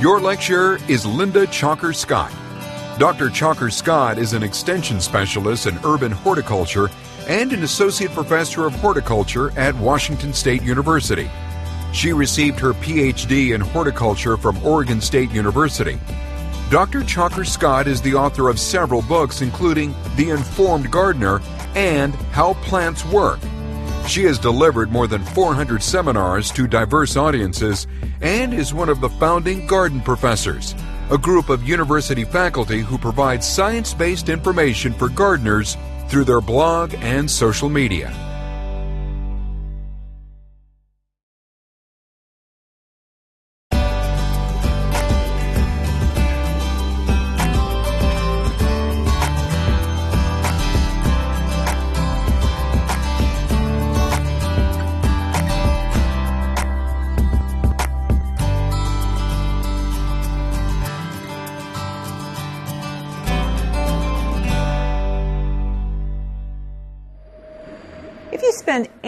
Your lecturer is Linda Chalker Scott. Dr. Chalker Scott is an extension specialist in urban horticulture and an associate professor of horticulture at Washington State University. She received her PhD in horticulture from Oregon State University. Dr. Chalker Scott is the author of several books, including The Informed Gardener and How Plants Work. She has delivered more than 400 seminars to diverse audiences and is one of the founding garden professors, a group of university faculty who provide science based information for gardeners through their blog and social media.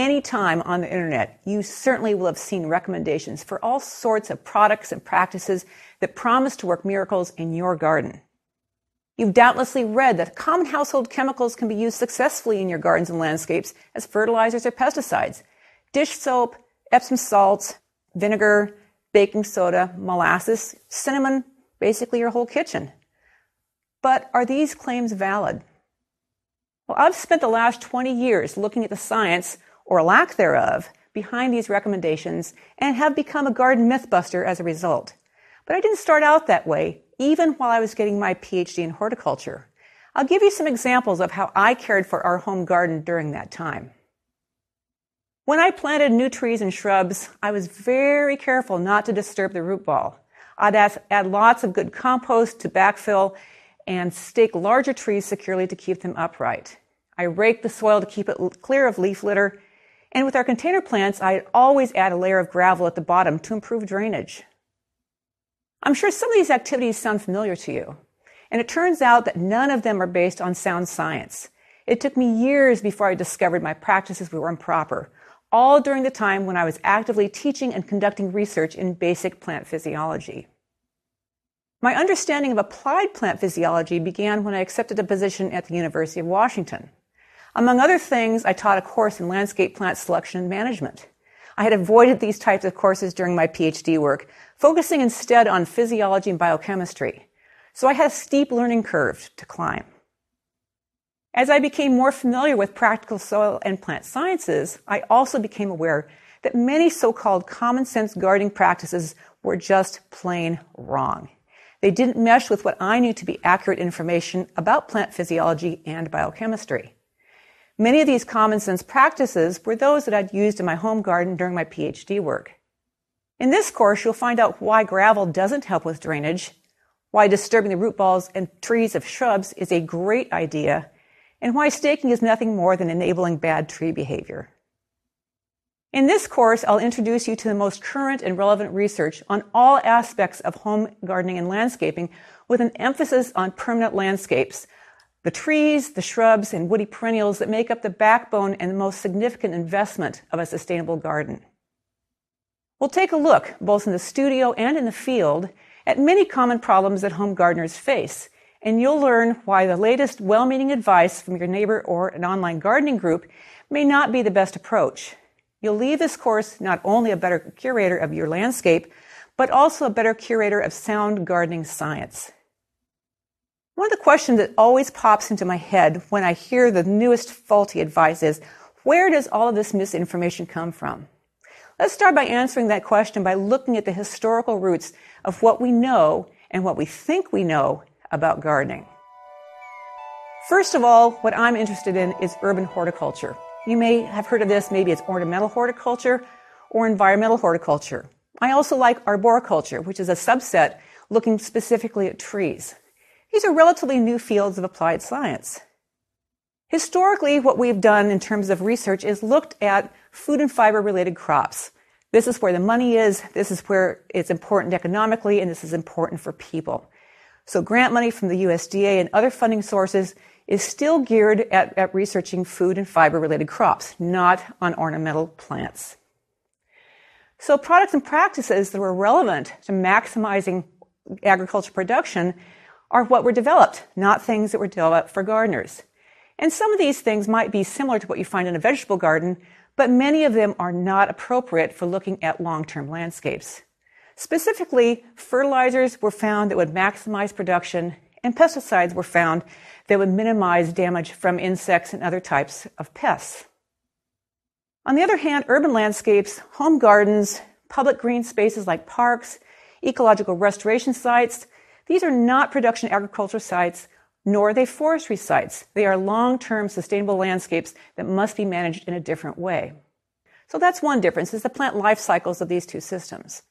Any time on the internet, you certainly will have seen recommendations for all sorts of products and practices that promise to work miracles in your garden. You've doubtlessly read that common household chemicals can be used successfully in your gardens and landscapes as fertilizers or pesticides. Dish soap, Epsom salts, vinegar, baking soda, molasses, cinnamon, basically your whole kitchen. But are these claims valid? Well, I've spent the last 20 years looking at the science, or lack thereof, behind these recommendations and have become a garden mythbuster as a result. But I didn't start out that way, even while I was getting my PhD in horticulture. I'll give you some examples of how I cared for our home garden during that time. When I planted new trees and shrubs, I was very careful not to disturb the root ball. I'd add lots of good compost to backfill and stake larger trees securely to keep them upright. I rake the soil to keep it clear of leaf litter. And with our container plants, I always add a layer of gravel at the bottom to improve drainage. I'm sure some of these activities sound familiar to you. And it turns out that none of them are based on sound science. It took me years before I discovered my practices were improper, all during the time when I was actively teaching and conducting research in basic plant physiology. My understanding of applied plant physiology began when I accepted a position at the University of Washington. Among other things, I taught a course in landscape plant selection and management. I had avoided these types of courses during my PhD work, focusing instead on physiology and biochemistry. So I had a steep learning curve to climb. As I became more familiar with practical soil and plant sciences, I also became aware that many so-called common sense gardening practices were just plain wrong. They didn't mesh with what I knew to be accurate information about plant physiology and biochemistry. Many of these common sense practices were those that I'd used in my home garden during my PhD work. In this course, you'll find out why gravel doesn't help with drainage, why disturbing the root balls and trees of shrubs is a great idea, and why staking is nothing more than enabling bad tree behavior. In this course, I'll introduce you to the most current and relevant research on all aspects of home gardening and landscaping with an emphasis on permanent landscapes the trees, the shrubs, and woody perennials that make up the backbone and the most significant investment of a sustainable garden. We'll take a look, both in the studio and in the field, at many common problems that home gardeners face, and you'll learn why the latest well meaning advice from your neighbor or an online gardening group may not be the best approach. You'll leave this course not only a better curator of your landscape, but also a better curator of sound gardening science. One of the questions that always pops into my head when I hear the newest faulty advice is, where does all of this misinformation come from? Let's start by answering that question by looking at the historical roots of what we know and what we think we know about gardening. First of all, what I'm interested in is urban horticulture. You may have heard of this, maybe it's ornamental horticulture or environmental horticulture. I also like arboriculture, which is a subset looking specifically at trees. These are relatively new fields of applied science. Historically, what we've done in terms of research is looked at food and fiber related crops. This is where the money is, this is where it's important economically, and this is important for people. So grant money from the USDA and other funding sources is still geared at, at researching food and fiber related crops, not on ornamental plants. So products and practices that were relevant to maximizing agricultural production are what were developed, not things that were developed for gardeners. And some of these things might be similar to what you find in a vegetable garden, but many of them are not appropriate for looking at long-term landscapes. Specifically, fertilizers were found that would maximize production and pesticides were found that would minimize damage from insects and other types of pests. On the other hand, urban landscapes, home gardens, public green spaces like parks, ecological restoration sites, these are not production agriculture sites, nor are they forestry sites. They are long-term sustainable landscapes that must be managed in a different way. So that's one difference, is the plant life cycles of these two systems.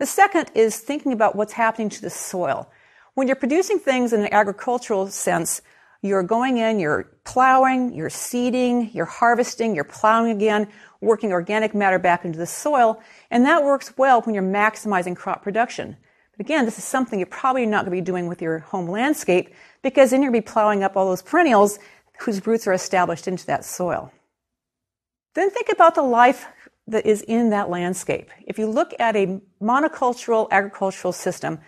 The second is thinking about what's happening to the soil. When you're producing things in an agricultural sense, you're going in, you're plowing, you're seeding, you're harvesting, you're plowing again, working organic matter back into the soil, and that works well when you're maximizing crop production. But again, this is something you're probably not going to be doing with your home landscape because then you're going to be plowing up all those perennials whose roots are established into that soil. Then think about the life that is in that landscape. If you look at a monocultural agricultural system,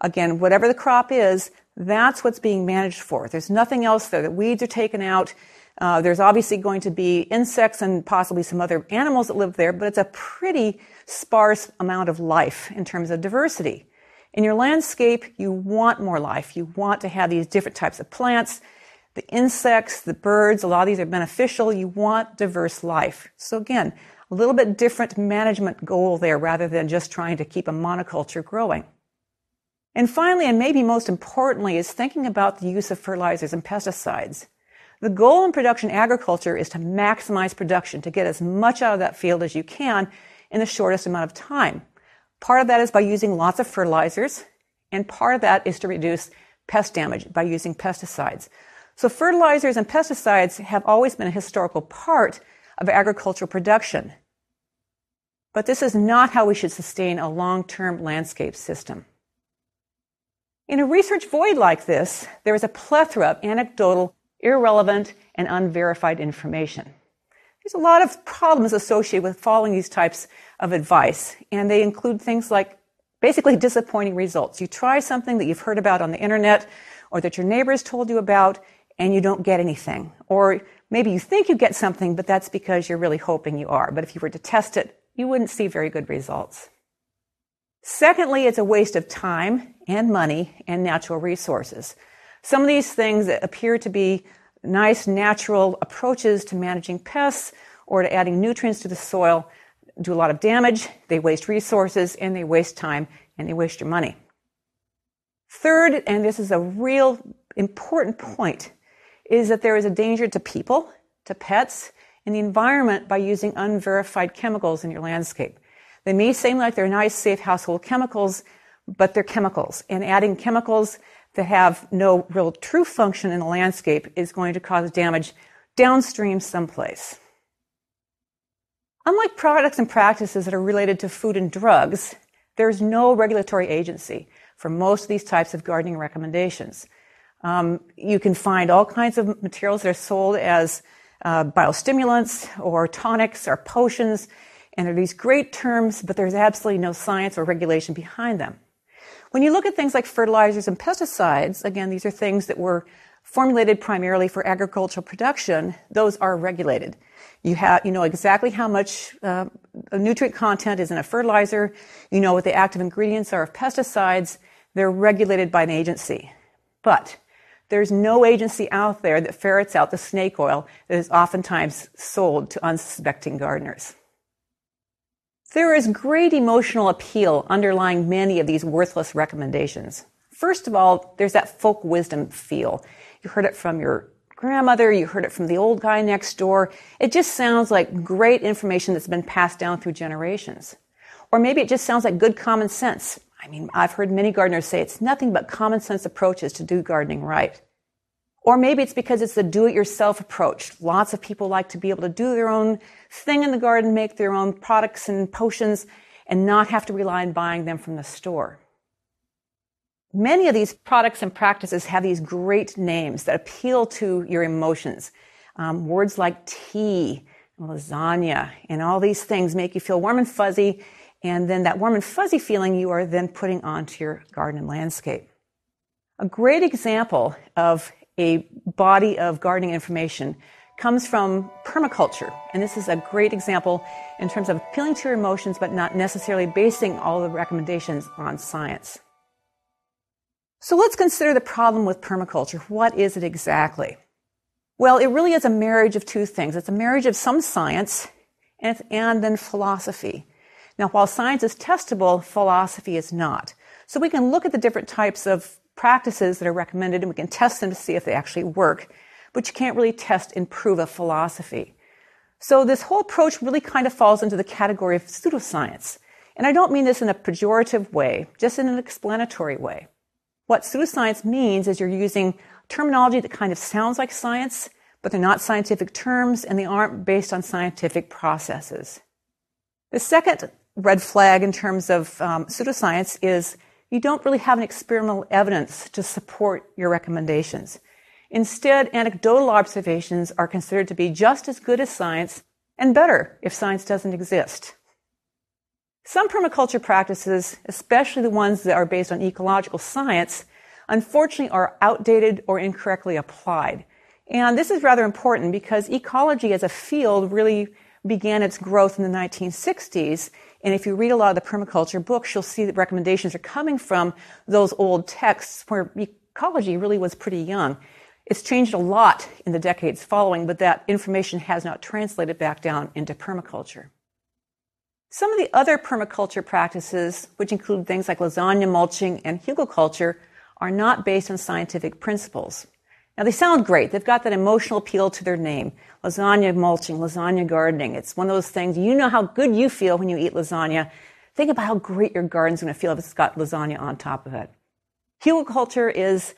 again, whatever the crop is, that's what's being managed for. There's nothing else there. The weeds are taken out. Uh, there's obviously going to be insects and possibly some other animals that live there, but it's a pretty sparse amount of life in terms of diversity. In your landscape, you want more life. You want to have these different types of plants, the insects, the birds, a lot of these are beneficial. You want diverse life. So again, a little bit different management goal there rather than just trying to keep a monoculture growing. And finally, and maybe most importantly, is thinking about the use of fertilizers and pesticides. The goal in production agriculture is to maximize production, to get as much out of that field as you can in the shortest amount of time. Part of that is by using lots of fertilizers, and part of that is to reduce pest damage by using pesticides. So fertilizers and pesticides have always been a historical part of agricultural production. But this is not how we should sustain a long-term landscape system. In a research void like this, there is a plethora of anecdotal, irrelevant, and unverified information. There's a lot of problems associated with following these types of advice, and they include things like basically disappointing results. You try something that you've heard about on the internet or that your neighbors told you about, and you don't get anything. Or maybe you think you get something, but that's because you're really hoping you are. But if you were to test it, you wouldn't see very good results. Secondly, it's a waste of time and money and natural resources. Some of these things that appear to be nice natural approaches to managing pests or to adding nutrients to the soil do a lot of damage, they waste resources, and they waste time, and they waste your money. Third, and this is a real important point, is that there is a danger to people, to pets, and the environment by using unverified chemicals in your landscape. They may seem like they're nice, safe household chemicals, but they're chemicals. And adding chemicals that have no real true function in the landscape is going to cause damage downstream someplace. Unlike products and practices that are related to food and drugs, there's no regulatory agency for most of these types of gardening recommendations. Um, you can find all kinds of materials that are sold as uh, biostimulants or tonics or potions and there are these great terms, but there's absolutely no science or regulation behind them. When you look at things like fertilizers and pesticides, again, these are things that were formulated primarily for agricultural production. Those are regulated. You have, you know exactly how much uh, nutrient content is in a fertilizer. You know what the active ingredients are of pesticides. They're regulated by an agency. But there's no agency out there that ferrets out the snake oil that is oftentimes sold to unsuspecting gardeners. There is great emotional appeal underlying many of these worthless recommendations. First of all, there's that folk wisdom feel. You heard it from your grandmother, you heard it from the old guy next door. It just sounds like great information that's been passed down through generations. Or maybe it just sounds like good common sense. I mean, I've heard many gardeners say it's nothing but common sense approaches to do gardening right. Or maybe it's because it's the do it yourself approach. Lots of people like to be able to do their own thing in the garden, make their own products and potions, and not have to rely on buying them from the store. Many of these products and practices have these great names that appeal to your emotions. Um, words like tea, lasagna, and all these things make you feel warm and fuzzy And then that warm and fuzzy feeling you are then putting onto your garden and landscape. A great example of a body of gardening information comes from permaculture. And this is a great example in terms of appealing to your emotions, but not necessarily basing all the recommendations on science. So let's consider the problem with permaculture. What is it exactly? Well, it really is a marriage of two things. It's a marriage of some science and, and then philosophy. Now, while science is testable, philosophy is not. So we can look at the different types of practices that are recommended and we can test them to see if they actually work, but you can't really test and prove a philosophy. So this whole approach really kind of falls into the category of pseudoscience. And I don't mean this in a pejorative way, just in an explanatory way. What pseudoscience means is you're using terminology that kind of sounds like science, but they're not scientific terms and they aren't based on scientific processes. The second red flag in terms of um, pseudoscience is you don't really have an experimental evidence to support your recommendations. Instead, anecdotal observations are considered to be just as good as science and better if science doesn't exist. Some permaculture practices, especially the ones that are based on ecological science, unfortunately are outdated or incorrectly applied. And this is rather important because ecology as a field really began its growth in the 1960s. And if you read a lot of the permaculture books, you'll see that recommendations are coming from those old texts where ecology really was pretty young. It's changed a lot in the decades following, but that information has not translated back down into permaculture. Some of the other permaculture practices, which include things like lasagna mulching and hugelkultur, are not based on scientific principles. Now they sound great. They've got that emotional appeal to their name. Lasagna mulching, lasagna gardening. It's one of those things, you know how good you feel when you eat lasagna. Think about how great your garden's going to feel if it's got lasagna on top of it. Hugelkultur is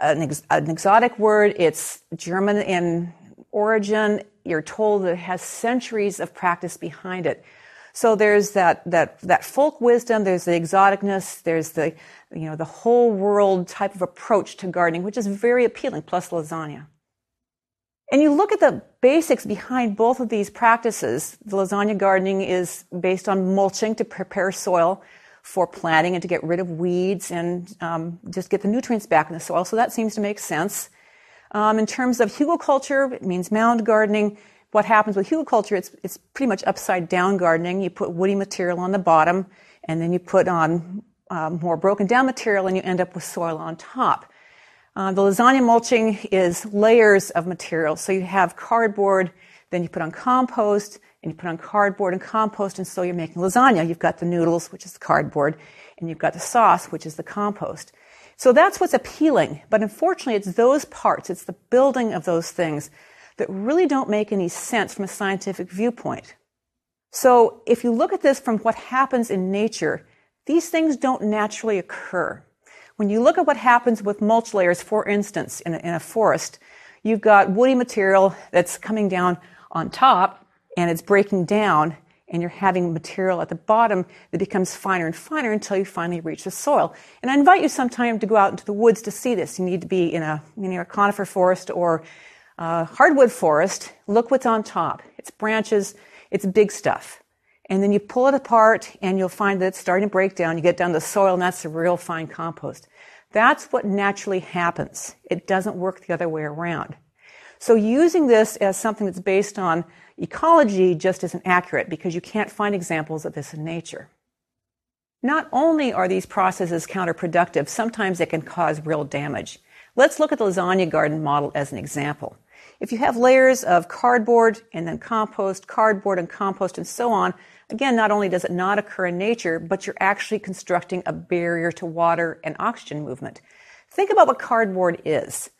an, ex- an exotic word. It's German in origin. You're told that it has centuries of practice behind it. So there's that, that, that folk wisdom, there's the exoticness, there's the, you know, the whole world type of approach to gardening, which is very appealing, plus lasagna. And you look at the basics behind both of these practices. The lasagna gardening is based on mulching to prepare soil for planting and to get rid of weeds and um, just get the nutrients back in the soil. So that seems to make sense. Um, in terms of hugelkultur, it means mound gardening what happens with hugelkultur, it's, it's pretty much upside down gardening. You put woody material on the bottom, and then you put on um, more broken down material, and you end up with soil on top. Uh, the lasagna mulching is layers of material. So you have cardboard, then you put on compost, and you put on cardboard and compost, and so you're making lasagna. You've got the noodles, which is the cardboard, and you've got the sauce, which is the compost. So that's what's appealing. But unfortunately, it's those parts, it's the building of those things that really don't make any sense from a scientific viewpoint. So if you look at this from what happens in nature, these things don't naturally occur. When you look at what happens with mulch layers, for instance, in a, in a forest, you've got woody material that's coming down on top and it's breaking down and you're having material at the bottom that becomes finer and finer until you finally reach the soil. And I invite you sometime to go out into the woods to see this. You need to be in a, you know, a conifer forest or uh, hardwood forest, look what's on top. It's branches, it's big stuff. And then you pull it apart and you'll find that it's starting to break down. You get down to the soil and that's the real fine compost. That's what naturally happens. It doesn't work the other way around. So using this as something that's based on ecology just isn't accurate because you can't find examples of this in nature. Not only are these processes counterproductive, sometimes they can cause real damage. Let's look at the lasagna garden model as an example. If you have layers of cardboard and then compost, cardboard and compost and so on, again, not only does it not occur in nature, but you're actually constructing a barrier to water and oxygen movement. Think about what cardboard is.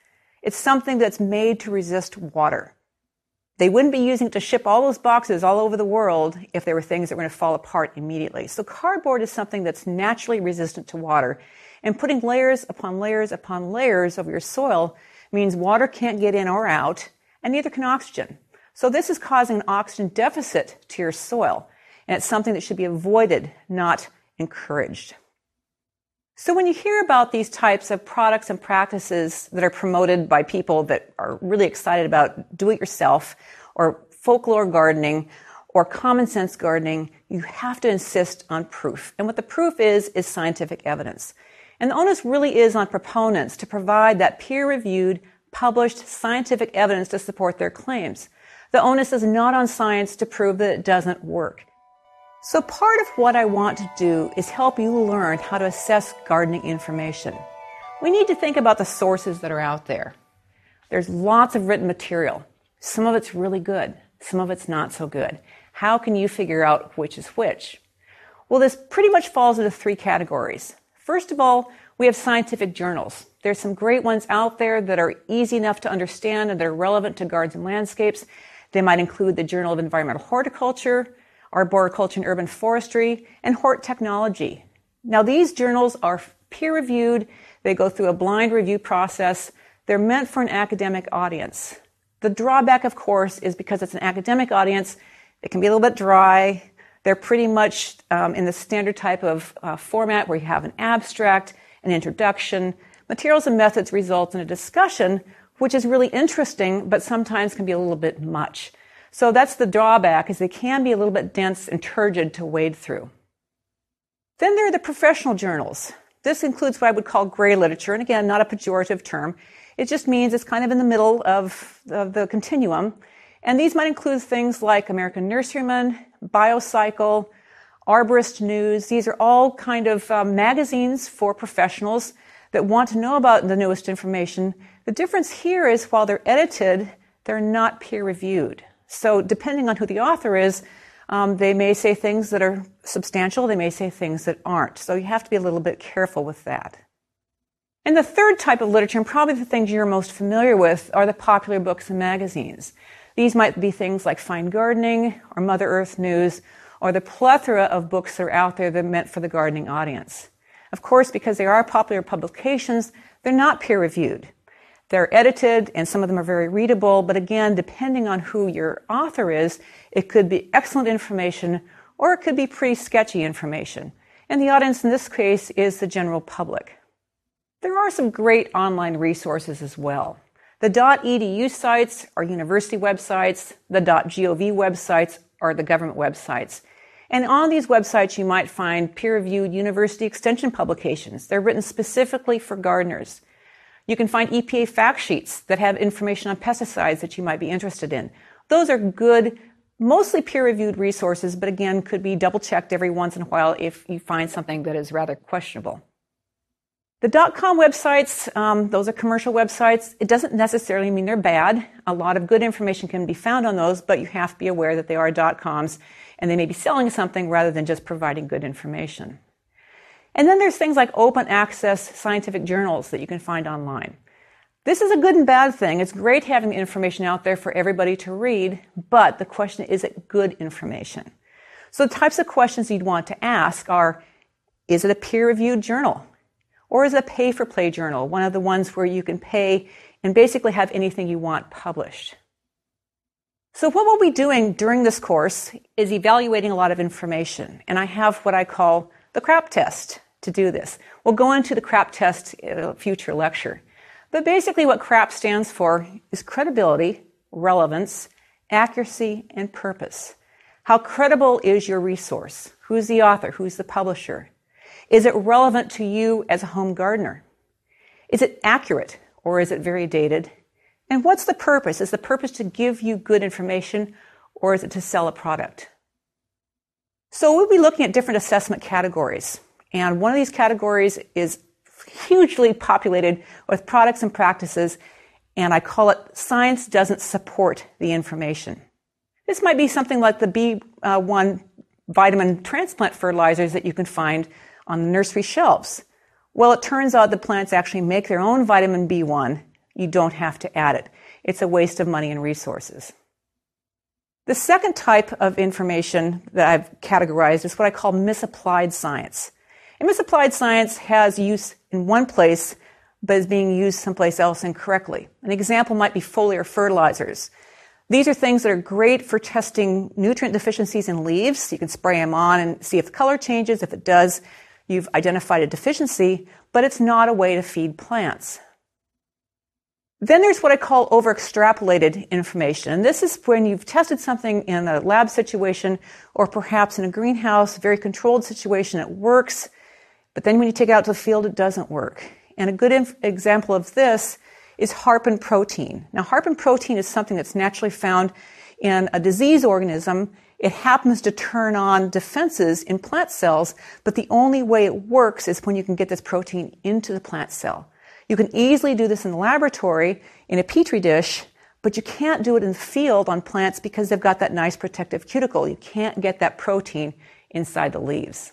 It's something that's made to resist water. They wouldn't be using it to ship all those boxes all over the world if there were things that were going to fall apart immediately. So cardboard is something that's naturally resistant to water. And putting layers upon layers upon layers of your soil means water can't get in or out, and neither can oxygen. So this is causing an oxygen deficit to your soil, and it's something that should be avoided, not encouraged. So when you hear about these types of products and practices that are promoted by people that are really excited about do it yourself or folklore gardening or common sense gardening, you have to insist on proof. And what the proof is, is scientific evidence. And the onus really is on proponents to provide that peer reviewed, published scientific evidence to support their claims. The onus is not on science to prove that it doesn't work. So part of what I want to do is help you learn how to assess gardening information. We need to think about the sources that are out there. There's lots of written material. Some of it's really good. Some of it's not so good. How can you figure out which is which? Well, this pretty much falls into three categories. First of all, we have scientific journals. There's some great ones out there that are easy enough to understand and that are relevant to gardens and landscapes. They might include the Journal of Environmental Horticulture, Arboriculture and Urban Forestry, and Hort Technology. Now, these journals are peer reviewed. They go through a blind review process. They're meant for an academic audience. The drawback, of course, is because it's an academic audience, it can be a little bit dry. They're pretty much um, in the standard type of uh, format where you have an abstract, an introduction. Materials and methods result in a discussion, which is really interesting, but sometimes can be a little bit much. So that's the drawback, is they can be a little bit dense and turgid to wade through. Then there are the professional journals. This includes what I would call gray literature, and again, not a pejorative term. It just means it's kind of in the middle of, of the continuum. And these might include things like American Nurseryman, Biocycle, Arborist News. These are all kind of um, magazines for professionals that want to know about the newest information. The difference here is while they're edited, they're not peer reviewed. So depending on who the author is, um, they may say things that are substantial, they may say things that aren't. So you have to be a little bit careful with that. And the third type of literature, and probably the things you're most familiar with, are the popular books and magazines. These might be things like Fine Gardening or Mother Earth News or the plethora of books that are out there that are meant for the gardening audience. Of course, because they are popular publications, they're not peer reviewed. They're edited and some of them are very readable, but again, depending on who your author is, it could be excellent information or it could be pretty sketchy information. And the audience in this case is the general public. There are some great online resources as well. The .edu sites are university websites. The .gov websites are the government websites. And on these websites, you might find peer-reviewed university extension publications. They're written specifically for gardeners. You can find EPA fact sheets that have information on pesticides that you might be interested in. Those are good, mostly peer-reviewed resources, but again, could be double-checked every once in a while if you find something that is rather questionable. The dot com websites, um, those are commercial websites. It doesn't necessarily mean they're bad. A lot of good information can be found on those, but you have to be aware that they are dot coms and they may be selling something rather than just providing good information. And then there's things like open access scientific journals that you can find online. This is a good and bad thing. It's great having the information out there for everybody to read, but the question is it good information? So the types of questions you'd want to ask are, is it a peer reviewed journal? Or is a pay for play journal, one of the ones where you can pay and basically have anything you want published. So what we'll be doing during this course is evaluating a lot of information. And I have what I call the CRAP test to do this. We'll go into the CRAP test in a future lecture. But basically what CRAP stands for is credibility, relevance, accuracy, and purpose. How credible is your resource? Who's the author? Who's the publisher? Is it relevant to you as a home gardener? Is it accurate or is it very dated? And what's the purpose? Is the purpose to give you good information or is it to sell a product? So we'll be looking at different assessment categories. And one of these categories is hugely populated with products and practices, and I call it science doesn't support the information. This might be something like the B1 vitamin transplant fertilizers that you can find on the nursery shelves. Well, it turns out the plants actually make their own vitamin B1. You don't have to add it. It's a waste of money and resources. The second type of information that I've categorized is what I call misapplied science. And misapplied science has use in one place, but is being used someplace else incorrectly. An example might be foliar fertilizers. These are things that are great for testing nutrient deficiencies in leaves. You can spray them on and see if the color changes. If it does, You've identified a deficiency, but it's not a way to feed plants. Then there's what I call over extrapolated information. And this is when you've tested something in a lab situation or perhaps in a greenhouse, very controlled situation, it works. But then when you take it out to the field, it doesn't work. And a good inf- example of this is harpin protein. Now, harpin protein is something that's naturally found in a disease organism. It happens to turn on defenses in plant cells, but the only way it works is when you can get this protein into the plant cell. You can easily do this in the laboratory in a petri dish, but you can't do it in the field on plants because they've got that nice protective cuticle. You can't get that protein inside the leaves.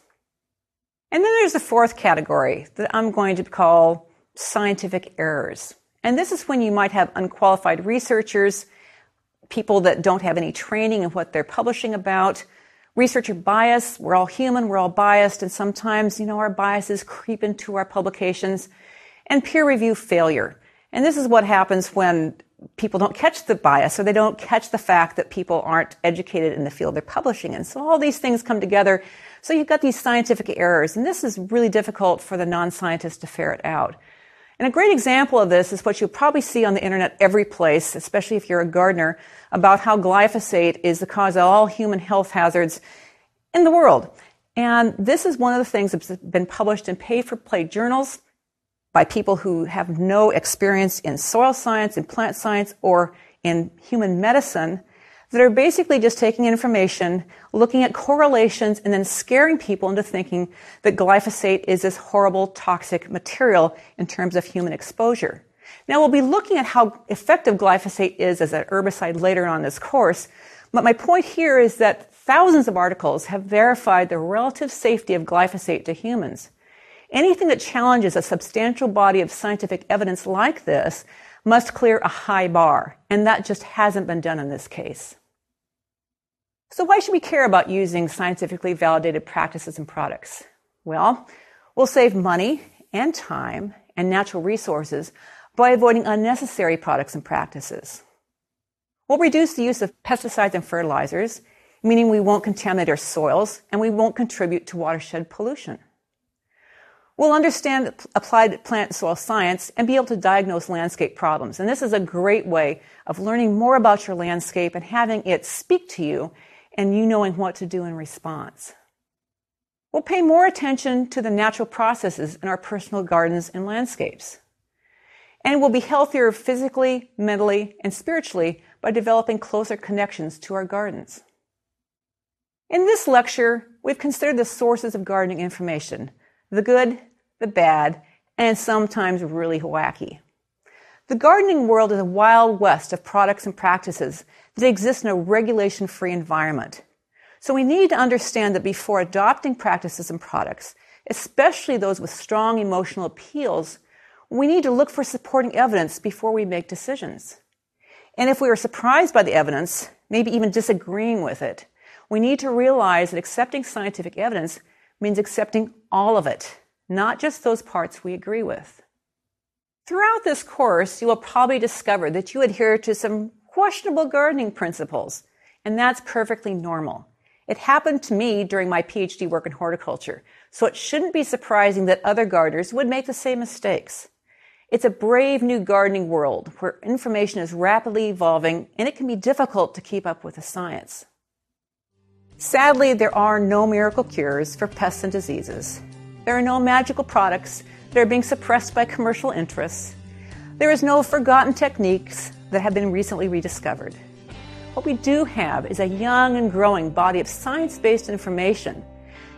And then there's the fourth category that I'm going to call scientific errors. And this is when you might have unqualified researchers, people that don't have any training in what they're publishing about, researcher bias. We're all human, we're all biased, and sometimes, you know, our biases creep into our publications, and peer review failure. And this is what happens when people don't catch the bias or they don't catch the fact that people aren't educated in the field they're publishing in. So all these things come together. So you've got these scientific errors, and this is really difficult for the non-scientist to ferret out. And a great example of this is what you'll probably see on the internet every place, especially if you're a gardener, about how glyphosate is the cause of all human health hazards in the world. And this is one of the things that's been published in pay for play journals by people who have no experience in soil science, in plant science, or in human medicine that are basically just taking information, looking at correlations, and then scaring people into thinking that glyphosate is this horrible toxic material in terms of human exposure. Now we'll be looking at how effective glyphosate is as an herbicide later on in this course, but my point here is that thousands of articles have verified the relative safety of glyphosate to humans. Anything that challenges a substantial body of scientific evidence like this must clear a high bar, and that just hasn't been done in this case. So why should we care about using scientifically validated practices and products? Well, we'll save money and time and natural resources by avoiding unnecessary products and practices. We'll reduce the use of pesticides and fertilizers, meaning we won't contaminate our soils and we won't contribute to watershed pollution. We'll understand applied plant soil science and be able to diagnose landscape problems. And this is a great way of learning more about your landscape and having it speak to you and you knowing what to do in response. We'll pay more attention to the natural processes in our personal gardens and landscapes. And we'll be healthier physically, mentally, and spiritually by developing closer connections to our gardens. In this lecture, we've considered the sources of gardening information, the good, the bad, and sometimes really wacky. The gardening world is a wild west of products and practices that exist in a regulation free environment. So we need to understand that before adopting practices and products, especially those with strong emotional appeals, we need to look for supporting evidence before we make decisions. And if we are surprised by the evidence, maybe even disagreeing with it, we need to realize that accepting scientific evidence means accepting all of it, not just those parts we agree with. Throughout this course, you will probably discover that you adhere to some questionable gardening principles, and that's perfectly normal. It happened to me during my PhD work in horticulture, so it shouldn't be surprising that other gardeners would make the same mistakes. It's a brave new gardening world where information is rapidly evolving and it can be difficult to keep up with the science. Sadly, there are no miracle cures for pests and diseases. There are no magical products that are being suppressed by commercial interests. There is no forgotten techniques that have been recently rediscovered. What we do have is a young and growing body of science based information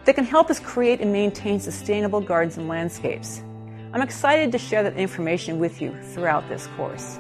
that can help us create and maintain sustainable gardens and landscapes. I'm excited to share that information with you throughout this course.